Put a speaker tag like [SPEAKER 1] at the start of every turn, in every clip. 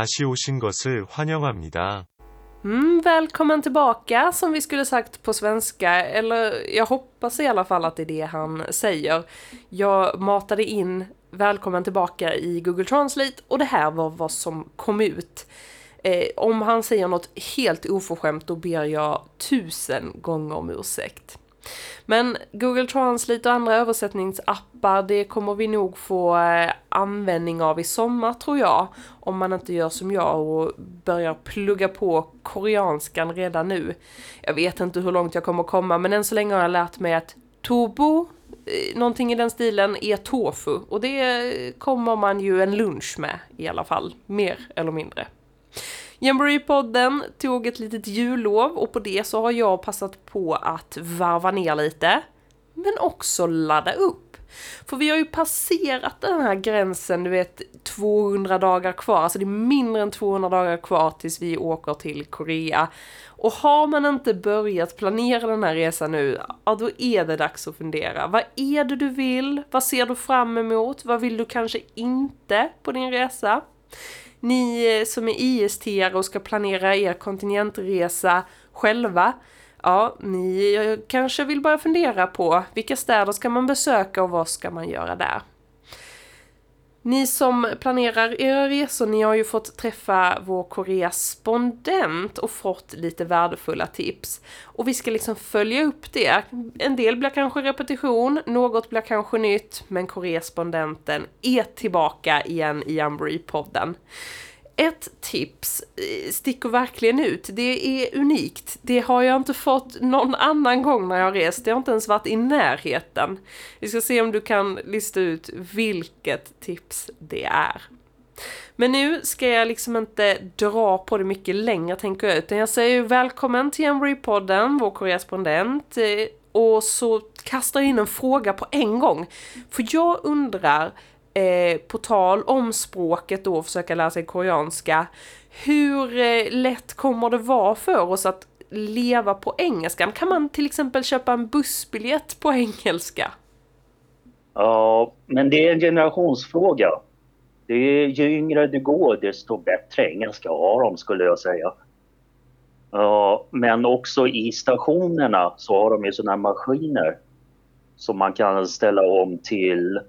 [SPEAKER 1] 다시 오신 것을 환영합니다.
[SPEAKER 2] Mm, välkommen tillbaka som vi skulle sagt på svenska, eller jag hoppas i alla fall att det är det han säger. Jag matade in välkommen tillbaka i Google Translate och det här var vad som kom ut. Eh, om han säger något helt oförskämt då ber jag tusen gånger om ursäkt. Men Google Translate och andra översättningsappar, det kommer vi nog få eh, användning av i sommar tror jag. Om man inte gör som jag och börjar plugga på koreanskan redan nu. Jag vet inte hur långt jag kommer komma, men än så länge har jag lärt mig att tobo, eh, någonting i den stilen, är tofu. Och det kommer man ju en lunch med i alla fall, mer eller mindre. Jamboree-podden tog ett litet jullov och på det så har jag passat på att varva ner lite. Men också ladda upp. För vi har ju passerat den här gränsen, du vet 200 dagar kvar, alltså det är mindre än 200 dagar kvar tills vi åker till Korea. Och har man inte börjat planera den här resan nu, ja då är det dags att fundera. Vad är det du vill? Vad ser du fram emot? Vad vill du kanske inte på din resa? Ni eh, som är ist och ska planera er kontinentresa själva, ja, ni eh, kanske vill börja fundera på vilka städer ska man besöka och vad ska man göra där? Ni som planerar era resor, ni har ju fått träffa vår korrespondent och fått lite värdefulla tips. Och vi ska liksom följa upp det. En del blir kanske repetition, något blir kanske nytt, men korrespondenten är tillbaka igen i Ambree-podden. Ett tips eh, sticker verkligen ut. Det är unikt. Det har jag inte fått någon annan gång när jag har rest. Det har inte ens varit i närheten. Vi ska se om du kan lista ut vilket tips det är. Men nu ska jag liksom inte dra på det mycket längre tänker jag, utan jag säger välkommen till Embry-podden, vår korrespondent. Eh, och så kastar jag in en fråga på en gång. För jag undrar, eh, på tal om språket då, försöka lära sig koreanska. Hur eh, lätt kommer det vara för oss att leva på engelskan? Kan man till exempel köpa en bussbiljett på engelska?
[SPEAKER 3] Ja, men det är en generationsfråga. Det är, ju yngre du går desto bättre engelska har de skulle jag säga. Ja, men också i stationerna så har de ju sådana maskiner som man kan ställa om till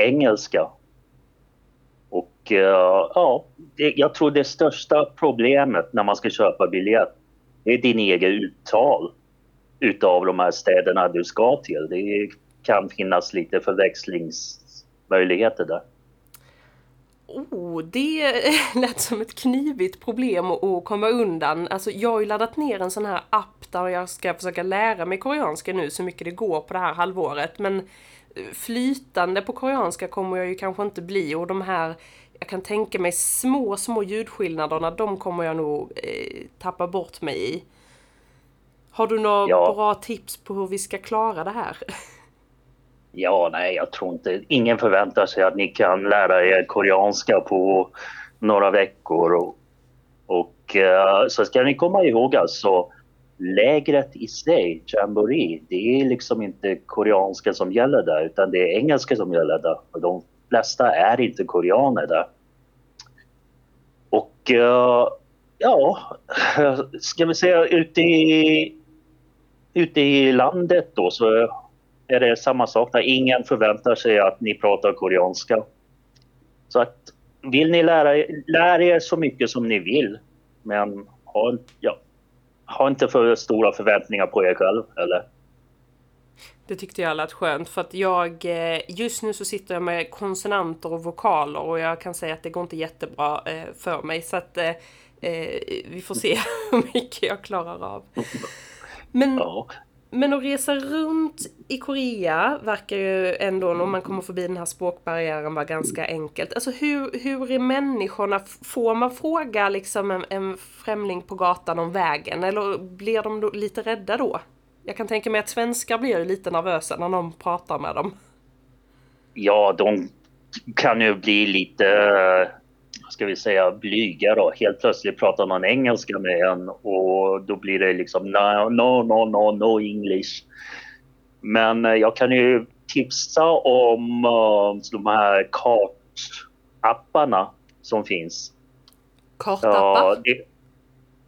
[SPEAKER 3] engelska. Och eh, ja, det, jag tror det största problemet när man ska köpa biljett är din egen uttal utav de här städerna du ska till. Det kan finnas lite förväxlingsmöjligheter där.
[SPEAKER 2] Oh, det lät som ett knivigt problem att komma undan. Alltså jag har ju laddat ner en sån här app där jag ska försöka lära mig koreanska nu så mycket det går på det här halvåret. Men flytande på koreanska kommer jag ju kanske inte bli och de här jag kan tänka mig små, små ljudskillnaderna, de kommer jag nog eh, tappa bort mig i. Har du några ja. bra tips på hur vi ska klara det här?
[SPEAKER 3] Ja, nej, jag tror inte... Ingen förväntar sig att ni kan lära er koreanska på några veckor. Och, och uh, så ska ni komma ihåg alltså, lägret i sig, Jamboree, det är liksom inte koreanska som gäller där utan det är engelska som gäller där. Och de flesta är inte koreaner där. Och eh, ja, ska vi säga ute i, ute i landet då så är det samma sak där ingen förväntar sig att ni pratar koreanska. Så att vill ni lära, lära er så mycket som ni vill men ha, ja, ha inte för stora förväntningar på er själv eller?
[SPEAKER 2] Det tyckte jag lät skönt för att jag eh, just nu så sitter jag med konsonanter och vokaler och jag kan säga att det går inte jättebra eh, för mig så att eh, vi får se hur mycket jag klarar av. Men, ja men att resa runt i Korea verkar ju ändå, om man kommer förbi den här språkbarriären, vara ganska enkelt. Alltså hur, hur är människorna? Får man fråga liksom en, en främling på gatan om vägen eller blir de då lite rädda då? Jag kan tänka mig att svenskar blir ju lite nervösa när någon pratar med dem.
[SPEAKER 3] Ja, de kan ju bli lite, ska vi säga, blyga då. Helt plötsligt pratar man engelska med en och då blir det liksom no, no, no, no, no English. Men eh, jag kan ju tipsa om uh, de här kartapparna som finns.
[SPEAKER 2] Kartappar?
[SPEAKER 3] Ja, det,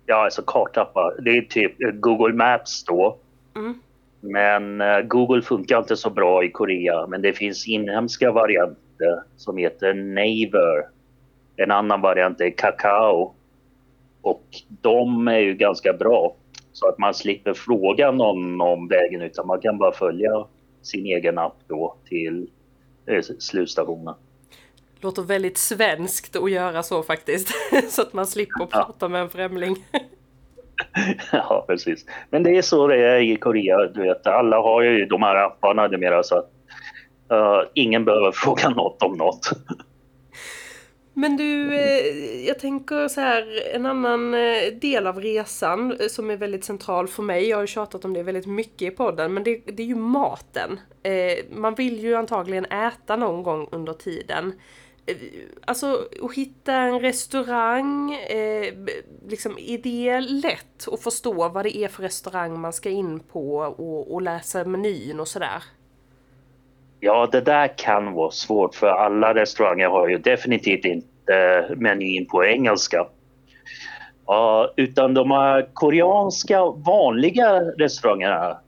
[SPEAKER 3] ja, alltså kartappar. Det är typ Google Maps då.
[SPEAKER 2] Mm.
[SPEAKER 3] Men eh, Google funkar inte så bra i Korea. Men det finns inhemska varianter som heter Naver. En annan variant är Kakao. Och de är ju ganska bra. Så att man slipper fråga någon om vägen utan man kan bara följa sin egen app då till eh, slutstationen.
[SPEAKER 2] Låter väldigt svenskt att göra så faktiskt. så att man slipper prata med en främling.
[SPEAKER 3] ja, precis. Men det är så det är i Korea. Du vet, alla har ju de här apparna numera så att uh, ingen behöver fråga något om något.
[SPEAKER 2] Men du, eh, jag tänker så här, en annan eh, del av resan eh, som är väldigt central för mig, jag har ju tjatat om det väldigt mycket i podden, men det, det är ju maten. Man vill ju antagligen äta någon gång under tiden. Alltså att hitta en restaurang, eh, liksom är det lätt att förstå vad det är för restaurang man ska in på och, och läsa menyn och sådär?
[SPEAKER 3] Ja, det där kan vara svårt för alla restauranger har ju definitivt inte menyn på engelska. Ja, utan de här koreanska vanliga restaurangerna,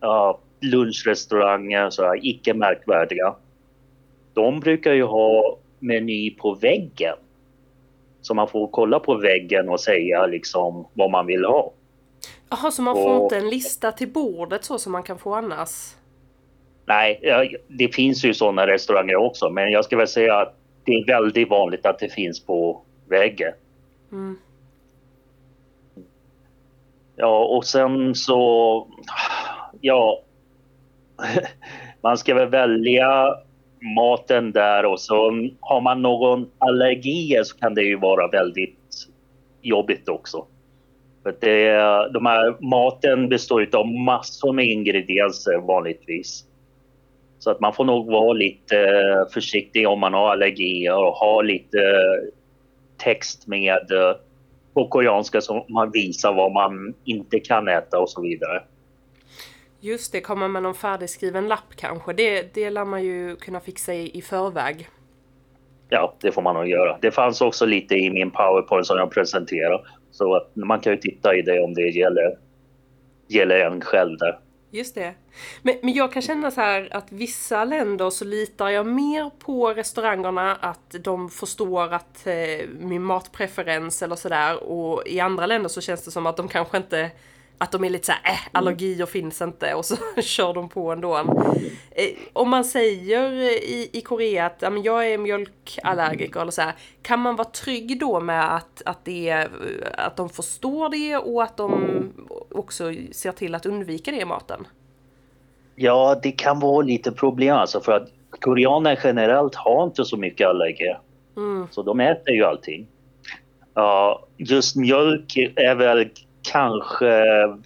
[SPEAKER 3] ja, lunchrestauranger, så här, icke märkvärdiga. De brukar ju ha meny på väggen. Så man får kolla på väggen och säga liksom vad man vill ha.
[SPEAKER 2] Jaha, så man får
[SPEAKER 3] Och-
[SPEAKER 2] inte en lista till bordet så som man kan få annars?
[SPEAKER 3] Nej, det finns ju sådana restauranger också, men jag ska väl säga att det är väldigt vanligt att det finns på väggen.
[SPEAKER 2] Mm.
[SPEAKER 3] Ja, och sen så... Ja... Man ska väl välja maten där och så har man någon allergi så kan det ju vara väldigt jobbigt också. För det, de här maten består av massor med ingredienser vanligtvis. Så att man får nog vara lite försiktig om man har allergier och ha lite text med eh, på koreanska som man visar vad man inte kan äta och så vidare.
[SPEAKER 2] Just det, komma med någon färdigskriven lapp kanske. Det, det lär man ju kunna fixa i, i förväg.
[SPEAKER 3] Ja, det får man nog göra. Det fanns också lite i min powerpoint som jag presenterade. Så att man kan ju titta i det om det gäller, gäller en själv där.
[SPEAKER 2] Just det. Men, men jag kan känna så här att vissa länder så litar jag mer på restaurangerna att de förstår att eh, min matpreferens eller sådär och i andra länder så känns det som att de kanske inte att de är lite såhär, äh, allergier finns inte och så kör de på ändå. Eh, om man säger i, i Korea att men jag är mjölkallergiker eller så här, kan man vara trygg då med att, att, det är, att de förstår det och att de också ser till att undvika det i maten?
[SPEAKER 3] Ja, det kan vara lite problem alltså för att koreaner generellt har inte så mycket allergier.
[SPEAKER 2] Mm.
[SPEAKER 3] Så de äter ju allting. Ja, just mjölk är väl kanske eh,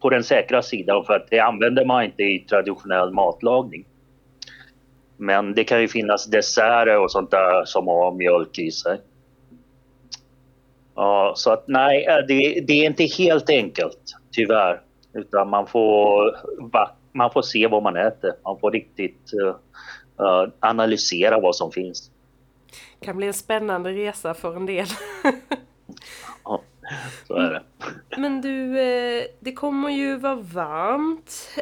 [SPEAKER 3] på den säkra sidan för att det använder man inte i traditionell matlagning. Men det kan ju finnas desserter och sånt där som har mjölk i sig. Ja, så att nej, eh, det, det är inte helt enkelt tyvärr. Utan man får, man får se vad man äter. Man får riktigt eh, analysera vad som finns.
[SPEAKER 2] Kan bli en spännande resa för en del.
[SPEAKER 3] Ja, så är det.
[SPEAKER 2] Men du, det kommer ju vara varmt.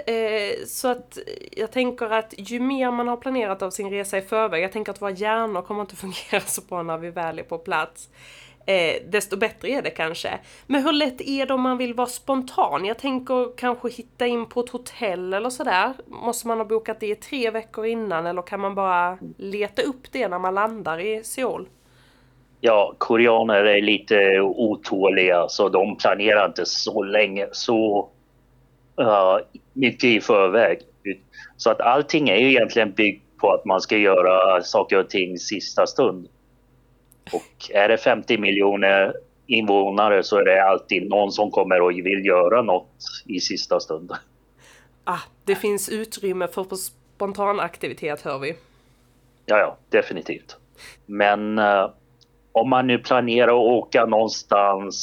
[SPEAKER 2] Så att jag tänker att ju mer man har planerat av sin resa i förväg, jag tänker att våra hjärnor kommer inte fungera så bra när vi väl är på plats eh, Desto bättre är det kanske. Men hur lätt är det om man vill vara spontan? Jag tänker kanske hitta in på ett hotell eller sådär. Måste man ha bokat det tre veckor innan eller kan man bara leta upp det när man landar i Seoul?
[SPEAKER 3] Ja, koreaner är lite otåliga så de planerar inte så länge, så uh, mycket i förväg. Så att allting är ju egentligen byggt på att man ska göra saker och ting sista stund. Och är det 50 miljoner invånare så är det alltid någon som kommer och vill göra något i sista stund.
[SPEAKER 2] Ah, det finns utrymme för spontan aktivitet hör vi.
[SPEAKER 3] Ja, ja, definitivt. Men eh, om man nu planerar att åka någonstans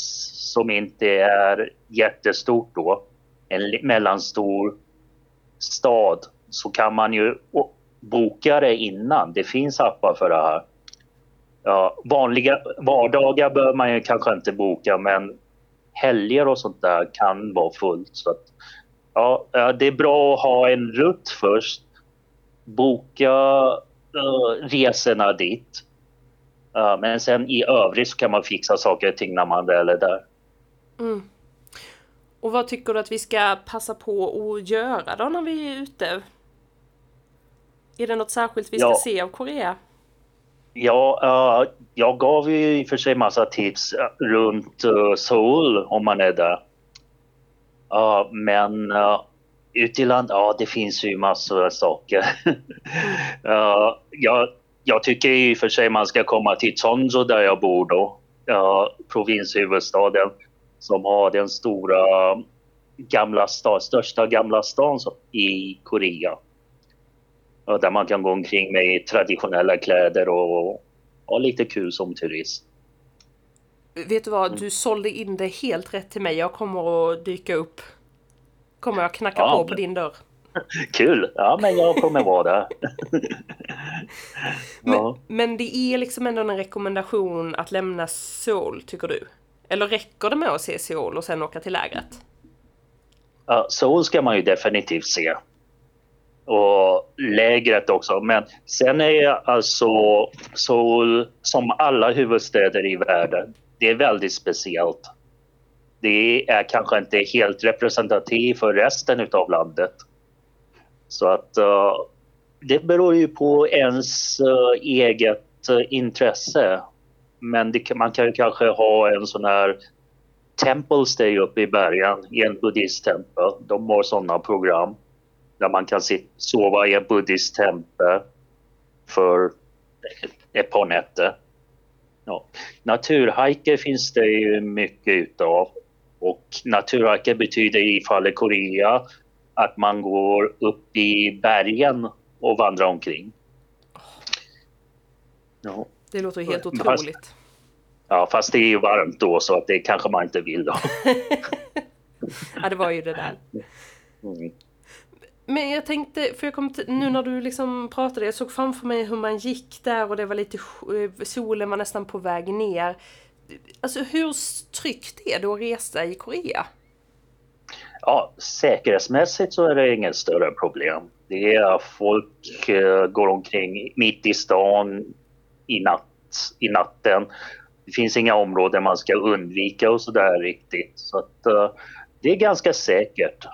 [SPEAKER 3] som inte är jättestort då, en mellanstor stad, så kan man ju boka det innan. Det finns appar för det här. Ja, vanliga vardagar bör man ju kanske inte boka men helger och sånt där kan vara fullt. Så att, ja, ja, det är bra att ha en rutt först. Boka uh, resorna dit. Uh, men sen i övrigt så kan man fixa saker och ting när man väl är där.
[SPEAKER 2] Mm. Och vad tycker du att vi ska passa på att göra då när vi är ute? Är det något särskilt vi ska
[SPEAKER 3] Ja.
[SPEAKER 2] se av Korea?
[SPEAKER 3] Ja, uh, jag gav ju i och för sig massa tips eh, runt uh, Seoul om man är där. Men uh, ute i land, ja det finns ju massor av saker. Jag, jag tycker i och för sig man ska komma till Cheonju där jag bor då. Provinshuvudstaden som har den stora gamla stad, största gamla stan i Korea. Där man kan gå omkring med traditionella kläder och ha lite kul som turist.
[SPEAKER 2] Vet du vad,
[SPEAKER 3] Mm.
[SPEAKER 2] du sålde in det helt rätt till mig. Jag kommer att dyka upp. Kommer jag knacka
[SPEAKER 3] Ja,
[SPEAKER 2] på på
[SPEAKER 3] men-
[SPEAKER 2] din dörr.
[SPEAKER 3] Kul! Ja, men jag kommer vara där. ja.
[SPEAKER 2] Men det är liksom ändå en rekommendation att lämna Seoul, tycker du? Eller räcker det med att se Seoul och sen åka till lägret?
[SPEAKER 3] Ja, Seoul ska man ju definitivt se. Och lägret också. Men sen är alltså Seoul, som alla huvudstäder i världen, det är väldigt speciellt. Det är kanske inte helt representativt för resten av landet. Så att uh, det beror ju på ens uh, eget uh, intresse. Men det, man kan ju kanske ha en sån här temple stay uppe i bergen i en buddhisttempel. De har sådana program där man kan sova i en buddhisttempel för ett par nätter. Ja. Naturhajker finns det ju mycket utav. Och naturhajker betyder i fallet Korea att man går upp i bergen och vandrar omkring. Ja.
[SPEAKER 2] Det låter ju helt
[SPEAKER 3] Fast-
[SPEAKER 2] otroligt.
[SPEAKER 3] Ja, fast det är ju varmt då så att det kanske man inte vill då.
[SPEAKER 2] Ja, det var ju det där.
[SPEAKER 3] Mm.
[SPEAKER 2] Men jag tänkte, för jag kom till, nu när du liksom pratade, jag såg framför mig hur man gick där och det var lite, sk- solen var nästan på väg ner. Alltså hur tryggt är det att resa i Korea?
[SPEAKER 3] Ja, säkerhetsmässigt så är det inget större problem. Det är folk eh, går omkring mitt i stan i, natt, i natten. Det finns inga områden man ska undvika och sådär riktigt. Så att eh, det är ganska säkert.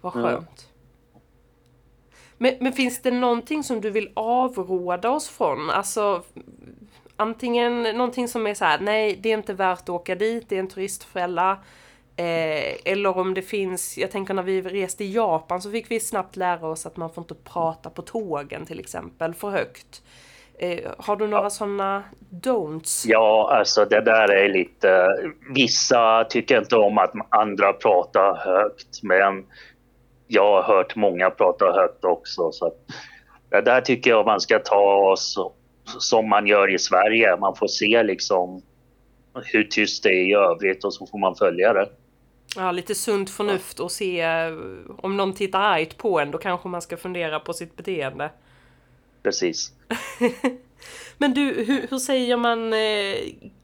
[SPEAKER 2] Vad skönt. Men, men finns det någonting som du vill avråda oss från? Alltså antingen någonting som är så här, nej det är inte värt att åka dit, det är en turistfälla. Eh, eller om det finns, jag tänker när vi reste i Japan så fick vi snabbt lära oss att man får inte prata på tågen till exempel för högt. Eh, har du några sådana don'ts?
[SPEAKER 3] Ja, alltså det där är lite... Vissa tycker inte om att andra pratar högt, men jag har hört många prata högt också. Så det där tycker jag man ska ta så, som man gör i Sverige. Man får se liksom hur tyst det är i övrigt och så får man följa det.
[SPEAKER 2] Ja, lite sunt förnuft och se eh, om någon tittar argt på en, då kanske man ska fundera på sitt beteende.
[SPEAKER 3] Precis.
[SPEAKER 2] Men du, hur, hur säger man, eh,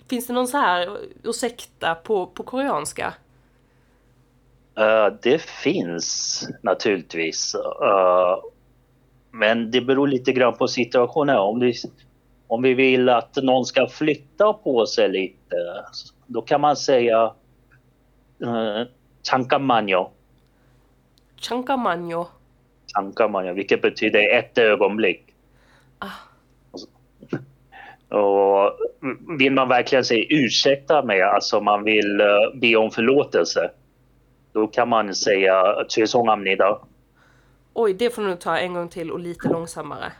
[SPEAKER 2] finns det någon så här ursäkta på, på koreanska?
[SPEAKER 3] Eh, det finns naturligtvis. Eh, men det beror lite grann på situationen. Om vi, om vi vill att någon ska flytta på sig lite, då kan man säga uh, chankamanyo.
[SPEAKER 2] Chankamanyo.
[SPEAKER 3] Chankamanyo, vilket betyder ett ögonblick.
[SPEAKER 2] Ah.
[SPEAKER 3] Och vill man verkligen säga ursäkta mig, alltså man vill be om förlåtelse, då kan man säga 죄송합니다.
[SPEAKER 2] Oj, det får du nog ta en gång till och lite långsammare.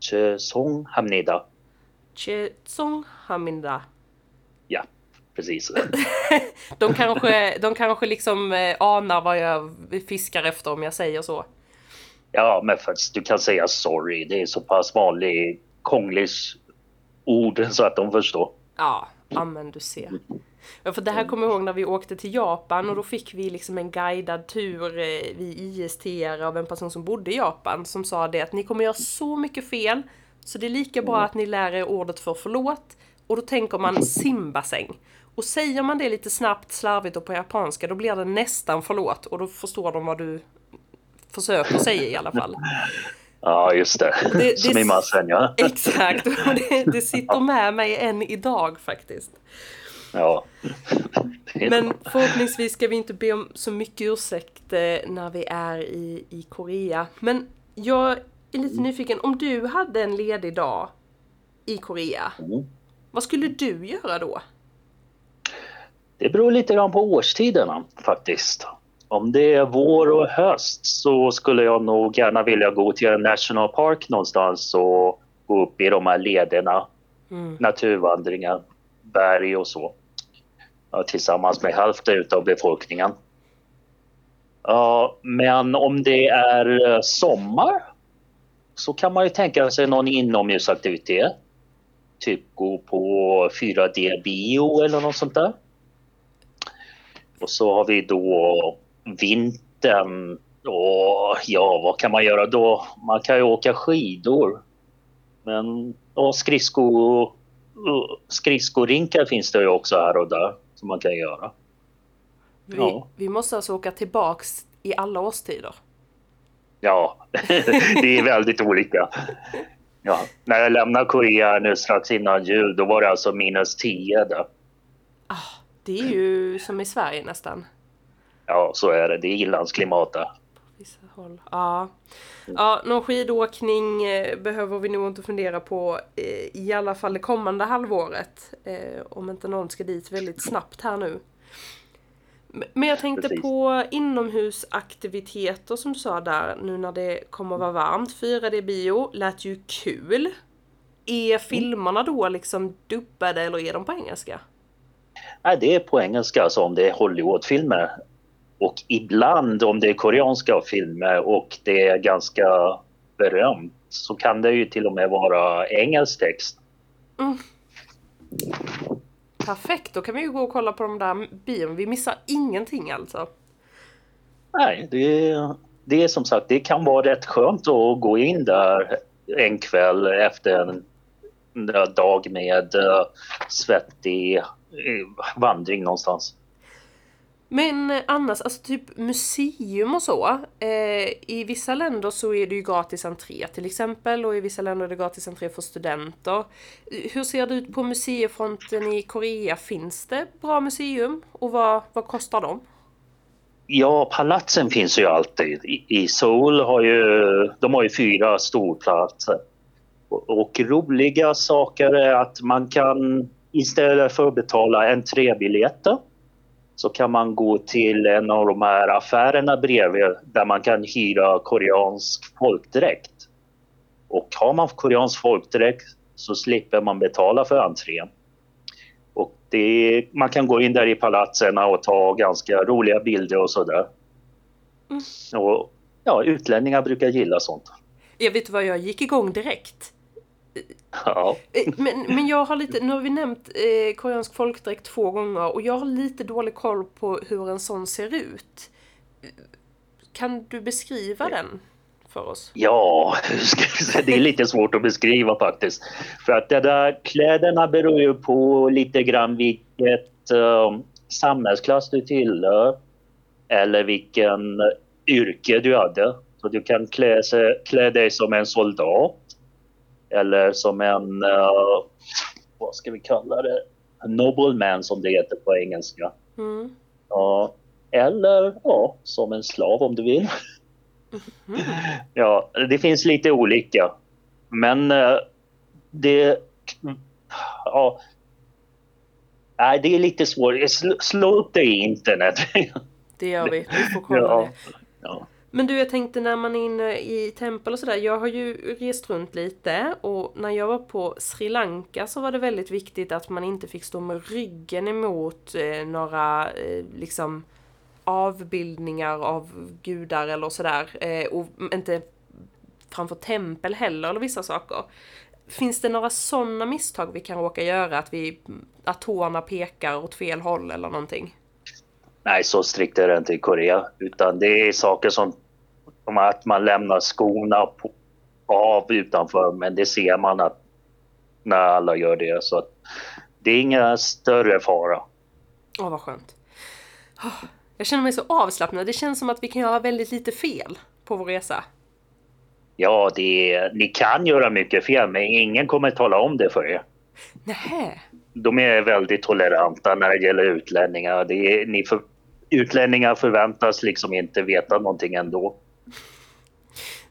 [SPEAKER 3] 죄송합니다.
[SPEAKER 2] Chesonghamida.
[SPEAKER 3] Ja, precis.
[SPEAKER 2] De kanske, de kanske liksom eh, anar vad jag fiskar efter om jag säger så.
[SPEAKER 3] Ja, men faktiskt, du kan säga sorry. Det är så pass vanlig konglish ord så att de förstår.
[SPEAKER 2] Ja, amen du ser. Ja, för det här kommer jag ihåg när vi åkte till Japan och då fick vi liksom en guidad tur, eh, vi IST av en person som bodde i Japan som sa det att ni kommer göra så mycket fel. Så det är lika bra att ni lär er ordet för förlåt. Och då tänker man simbassäng. Och säger man det lite snabbt, slarvigt och på japanska, då blir det nästan förlåt. Och då förstår de vad du försöker säga i alla fall.
[SPEAKER 3] Ja, just det.
[SPEAKER 2] Det- det-
[SPEAKER 3] i massen, ja.
[SPEAKER 2] Exakt, det, det sitter med mig än idag faktiskt.
[SPEAKER 3] Ja.
[SPEAKER 2] Men förhoppningsvis ska vi inte be om så mycket ursäkt eh, när vi är i, i Korea. Men jag är lite nyfiken, om du hade en ledig dag i Korea,
[SPEAKER 3] Mm.
[SPEAKER 2] vad skulle du göra då?
[SPEAKER 3] Det beror lite grann på årstiderna faktiskt. Om det är vår och höst så skulle jag nog gärna vilja gå till en national park någonstans och gå upp i de här lederna,
[SPEAKER 2] Mm.
[SPEAKER 3] naturvandringar, berg och så. Tillsammans med hälften av befolkningen. Men om det är eh, sommar så kan man ju tänka sig någon inomhusaktivitet. Typ gå på 4D-bio eller något sånt där. Och så har vi då vintern. Och ja, vad kan man göra då? Man kan ju åka skidor. Men och skridsko, eh, skridskorinkar finns det ju också här och där som man kan göra.
[SPEAKER 2] Vi,
[SPEAKER 3] Ja.
[SPEAKER 2] vi måste alltså åka tillbaks i alla årstider.
[SPEAKER 3] Ja, det är väldigt olika. Ja. När jag lämnade Korea nu strax innan jul, då var det alltså minus 10 där.
[SPEAKER 2] Ah, det är ju som i Sverige nästan.
[SPEAKER 3] Ja, så är det. Det är inlandsklimat där.
[SPEAKER 2] Vissa håll. Ja. ja, någon skidåkning eh, behöver vi nog inte fundera på eh, i alla fall det kommande halvåret. Eh, om inte någon ska dit väldigt snabbt här nu. Men jag tänkte
[SPEAKER 3] Precis.
[SPEAKER 2] på inomhusaktiviteter som du sa där nu när det kommer att vara varmt. 4D-bio lät ju kul. Är filmerna då liksom dubbade eller är de på engelska?
[SPEAKER 3] Nej, det är på engelska alltså, om det är Hollywoodfilmer. Och ibland om det är koreanska filmer och det är ganska berömt så kan det ju till och med vara engelsk text.
[SPEAKER 2] Perfekt, då kan vi ju gå och kolla på de där bion. Vi missar ingenting alltså.
[SPEAKER 3] Nej, det, det är som sagt, det kan vara rätt skönt att gå in där en kväll efter en dag med uh, svettig eh, vandring någonstans.
[SPEAKER 2] Men eh, annars, alltså typ museum och så. Eh, I vissa länder så är det ju gratis entré till exempel och i vissa länder är det gratis entré för studenter. Eh, hur ser det ut på museifronten i Korea? Finns det bra museum? Och vad, vad kostar de?
[SPEAKER 3] Ja, palatsen finns ju alltid. I, i Seoul har ju, de har ju fyra storplatser. Och, och roliga saker är att man kan istället för att betala entrébiljetter så kan man gå till en av de här affärerna bredvid där man kan hyra koreansk folkdräkt. Och har man koreansk folkdräkt så slipper man betala för entrén. Och det, man kan gå in där i palatserna och ta ganska roliga bilder och sådär.
[SPEAKER 2] Mm.
[SPEAKER 3] Och, ja, utlänningar brukar gilla sånt.
[SPEAKER 2] Jag vet vad, jag gick igång direkt.
[SPEAKER 3] Ja.
[SPEAKER 2] Eh, Men, men jag har lite, nu har vi nämnt eh, koreansk folkdräkt två gånger och jag har lite dålig koll på hur en sån ser ut. Kan du beskriva den för oss?
[SPEAKER 3] Ja, det är lite svårt att beskriva faktiskt. För att det där kläderna beror ju på lite grann vilket um, samhällsklass du tillhör. Eller vilken yrke du hade. Så du kan klä, klä dig som en soldat. Eller som en, uh, vad ska vi kalla det? Nobleman som det heter på engelska.
[SPEAKER 2] Mm.
[SPEAKER 3] Ja, eller ja, som en slav om du vill. Ja, det finns lite olika. Men eh, det... Ja. Nej, det är lite svårt. Sl- Slå upp det i internet.
[SPEAKER 2] Det gör vi, vi får kolla
[SPEAKER 3] ja.
[SPEAKER 2] det.
[SPEAKER 3] Ja.
[SPEAKER 2] Men du, jag tänkte när man är inne i tempel och sådär. Jag har ju rest runt lite och när jag var på Sri Lanka så var det väldigt viktigt att man inte fick stå med ryggen emot eh, några eh, liksom avbildningar av gudar eller sådär. Eh, och inte framför tempel heller eller vissa saker. Finns det några sådana misstag vi kan råka göra? Att, vi, att tårna pekar åt fel håll eller någonting?
[SPEAKER 3] Nej, så strikt är det inte i Korea. Utan det är saker som, som att man lämnar skorna på, av utanför men det ser man att när alla gör det så att det är inga större fara.
[SPEAKER 2] Åh, vad skönt. Jag känner mig så avslappnad. Det känns som att vi kan göra väldigt lite fel på vår resa.
[SPEAKER 3] Ja, det är, ni kan göra mycket fel men ingen kommer tala om det för er.
[SPEAKER 2] Nähä.
[SPEAKER 3] De är väldigt toleranta när det gäller utlänningar. Det är, ni för, utlänningar förväntas liksom inte veta någonting ändå.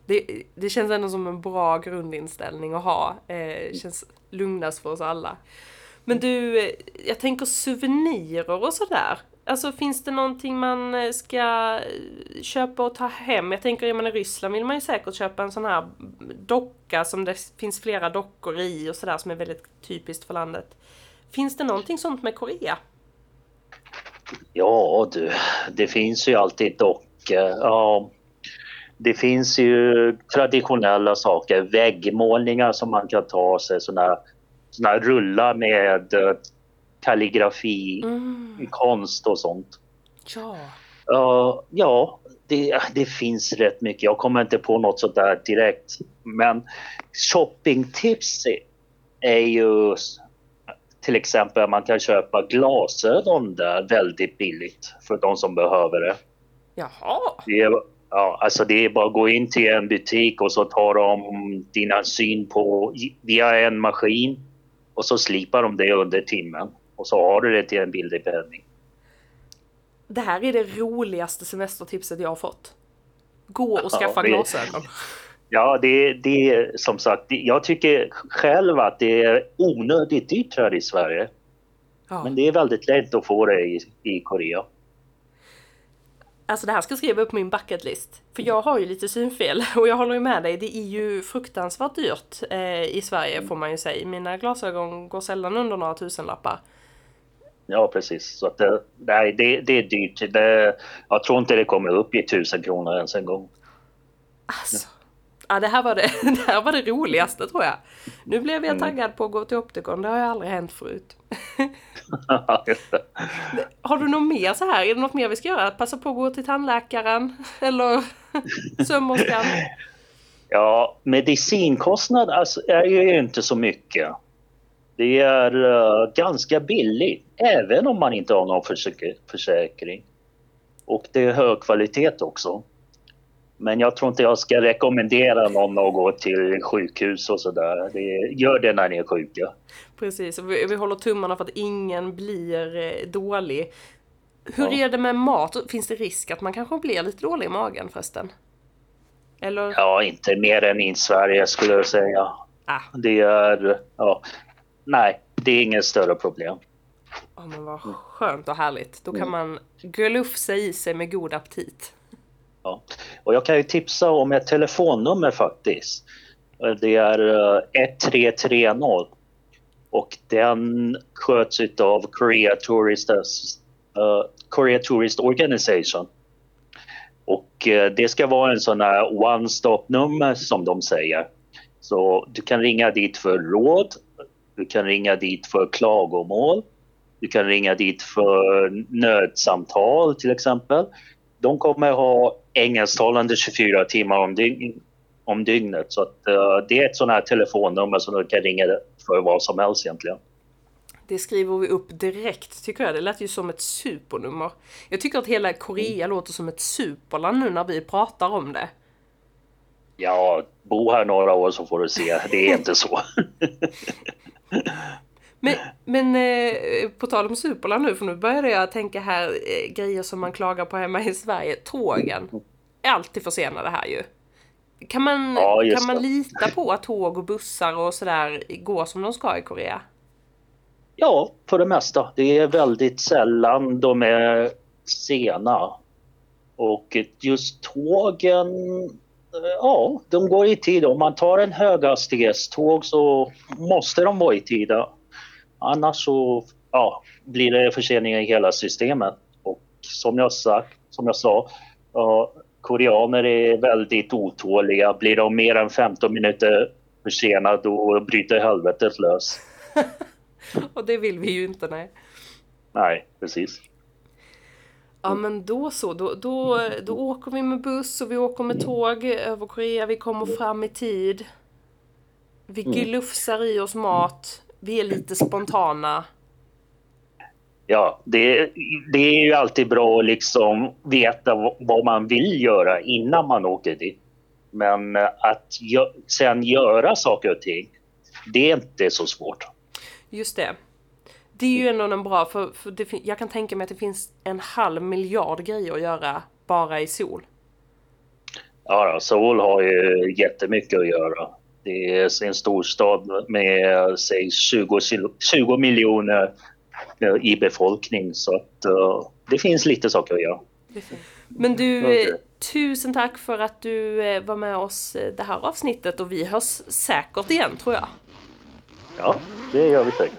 [SPEAKER 2] Det, det känns ändå som en bra grundinställning att ha. Eh, känns lugnast för oss alla. Men du, eh, jag tänker souvenirer och sådär. Alltså finns det någonting man eh, ska eh, köpa och ta hem? Jag tänker, är man i Ryssland vill man ju säkert köpa en sån här docka som det finns flera dockor i och sådär som är väldigt typiskt för landet. Finns det någonting sånt med Korea?
[SPEAKER 3] Ja du, det finns ju alltid dockor. Ja, det finns ju traditionella saker, väggmålningar som man kan ta sig, såna, såna rullar med eh, kalligrafi,
[SPEAKER 2] Mm,
[SPEAKER 3] konst och sånt.
[SPEAKER 2] ja.
[SPEAKER 3] Ja, ja det, det finns rätt mycket. Jag kommer inte på något sånt där direkt. Men shoppingtips är ju till exempel att man kan köpa glasögon där väldigt billigt för de som behöver det.
[SPEAKER 2] Jaha.
[SPEAKER 3] Det är, ja, alltså det är bara att gå in till en butik och så tar de dina syn på via en maskin och så slipar de det under timmen och så har du det till en billig penning.
[SPEAKER 2] Det här är det roligaste semestertipset jag har fått. Gå och
[SPEAKER 3] Ja,
[SPEAKER 2] skaffa
[SPEAKER 3] det-
[SPEAKER 2] glasögon.
[SPEAKER 3] Ja, det, det är som sagt, jag tycker själv att det är onödigt dyrt här i Sverige.
[SPEAKER 2] Ja.
[SPEAKER 3] Men det är väldigt lätt att få det i, i Korea.
[SPEAKER 2] Alltså det här ska jag skriva upp min bucketlist. För jag har ju lite synfel och jag håller ju med dig. Det är ju fruktansvärt dyrt eh, i Sverige får man ju säga. Mina glasögon går sällan under några tusenlappar.
[SPEAKER 3] Ja, precis. Så att det, nej, det, det är dyrt. Det, jag tror inte det kommer upp i tusen kronor ens en gång.
[SPEAKER 2] Alltså. Ja, det här, var det, det här var det roligaste tror jag. Nu blev jag taggad på att gå till optikon. Det har ju aldrig hänt förut. Har du något mer så här? Är det något mer vi ska göra? Passa på att gå till tandläkaren? Eller sömmerskan?
[SPEAKER 3] ja, medicinkostnad alltså, är ju inte så mycket. Det är eh, ganska billigt, även om man inte har någon försäk- försäkring. Och det är hög kvalitet också. Men jag tror inte jag ska rekommendera någon att gå till sjukhus och sådär. Gör det när ni är sjuka.
[SPEAKER 2] Precis, vi, vi håller tummarna för att ingen blir eh, dålig. Hur
[SPEAKER 3] Ja.
[SPEAKER 2] är det med mat? Finns det risk att man kanske blir lite dålig i magen förresten? Eller?
[SPEAKER 3] Ja, inte mer än i Sverige skulle jag säga.
[SPEAKER 2] Ah,
[SPEAKER 3] Det är... Ja, nej, det är inget större problem.
[SPEAKER 2] oh, men vad skönt och härligt. Då kan man glufsa i sig med god aptit.
[SPEAKER 3] Ja. Och jag kan ju tipsa om ett telefonnummer faktiskt. Det är eh, 1330 och den sköts av Korea Tourist, uh, eh, Korea Tourist Organization. Och eh, det ska vara en sån här one-stop-nummer som de säger. Så du kan ringa dit för råd, du kan ringa dit för klagomål, du kan ringa dit för nödsamtal till exempel. De kommer ha engelsktalande 24 timmar om, dygn, om dygnet. Så att, eh, det är ett sånt här telefonnummer som du kan ringa för vad som helst egentligen.
[SPEAKER 2] Det skriver vi upp direkt tycker jag. Det lät ju som ett supernummer. Jag tycker att hela Korea låter som ett superland nu när vi pratar om det.
[SPEAKER 3] Ja, bo här några år så får du se. Det är inte så.
[SPEAKER 2] Men, men eh, på tal om superland nu, för nu började jag tänka här eh, grejer som man klagar på hemma i Sverige. Tågen är alltid försenade här ju. Kan man,
[SPEAKER 3] Ja,
[SPEAKER 2] kan man
[SPEAKER 3] det.
[SPEAKER 2] lita på att tåg och bussar och sådär går som de ska i Korea?
[SPEAKER 3] Ja, för det mesta. Det är väldigt sällan de är sena. Och just tågen, eh, ja, de går i tid. Om man tar en höghastighetståg så måste de vara i tid. Annars så ja, blir det förseningar i hela systemet. Och som jag, sagt, som jag sa, ja, koreaner är väldigt otåliga. Blir de mer än 15 minuter försenade då bryter helvetet lös.
[SPEAKER 2] Och det vill vi ju inte, nej.
[SPEAKER 3] Nej, precis.
[SPEAKER 2] Ja men då så, då, då, då åker vi med buss och vi åker med tåg över Korea, vi kommer fram i tid. Vi glufsar i oss mat, vi är lite spontana.
[SPEAKER 3] Ja, det, det är ju alltid bra att liksom veta vad- man vill göra innan man åker dit. Men att gö- sen göra saker och ting, det är inte så svårt.
[SPEAKER 2] Just det. Det är ju ändå en bra, för, för det, jag kan tänka mig att det finns en halv miljard grejer att göra bara i sol.
[SPEAKER 3] Ja, Seoul har ju jättemycket att göra. Det är en storstad med säg 20, kilo- 20 miljoner eh, i befolkning så att eh, det finns lite saker att göra.
[SPEAKER 2] Men du, tusen tack för att du eh, var med oss det här avsnittet och vi hörs säkert igen tror jag.
[SPEAKER 3] Ja, det gör vi säkert.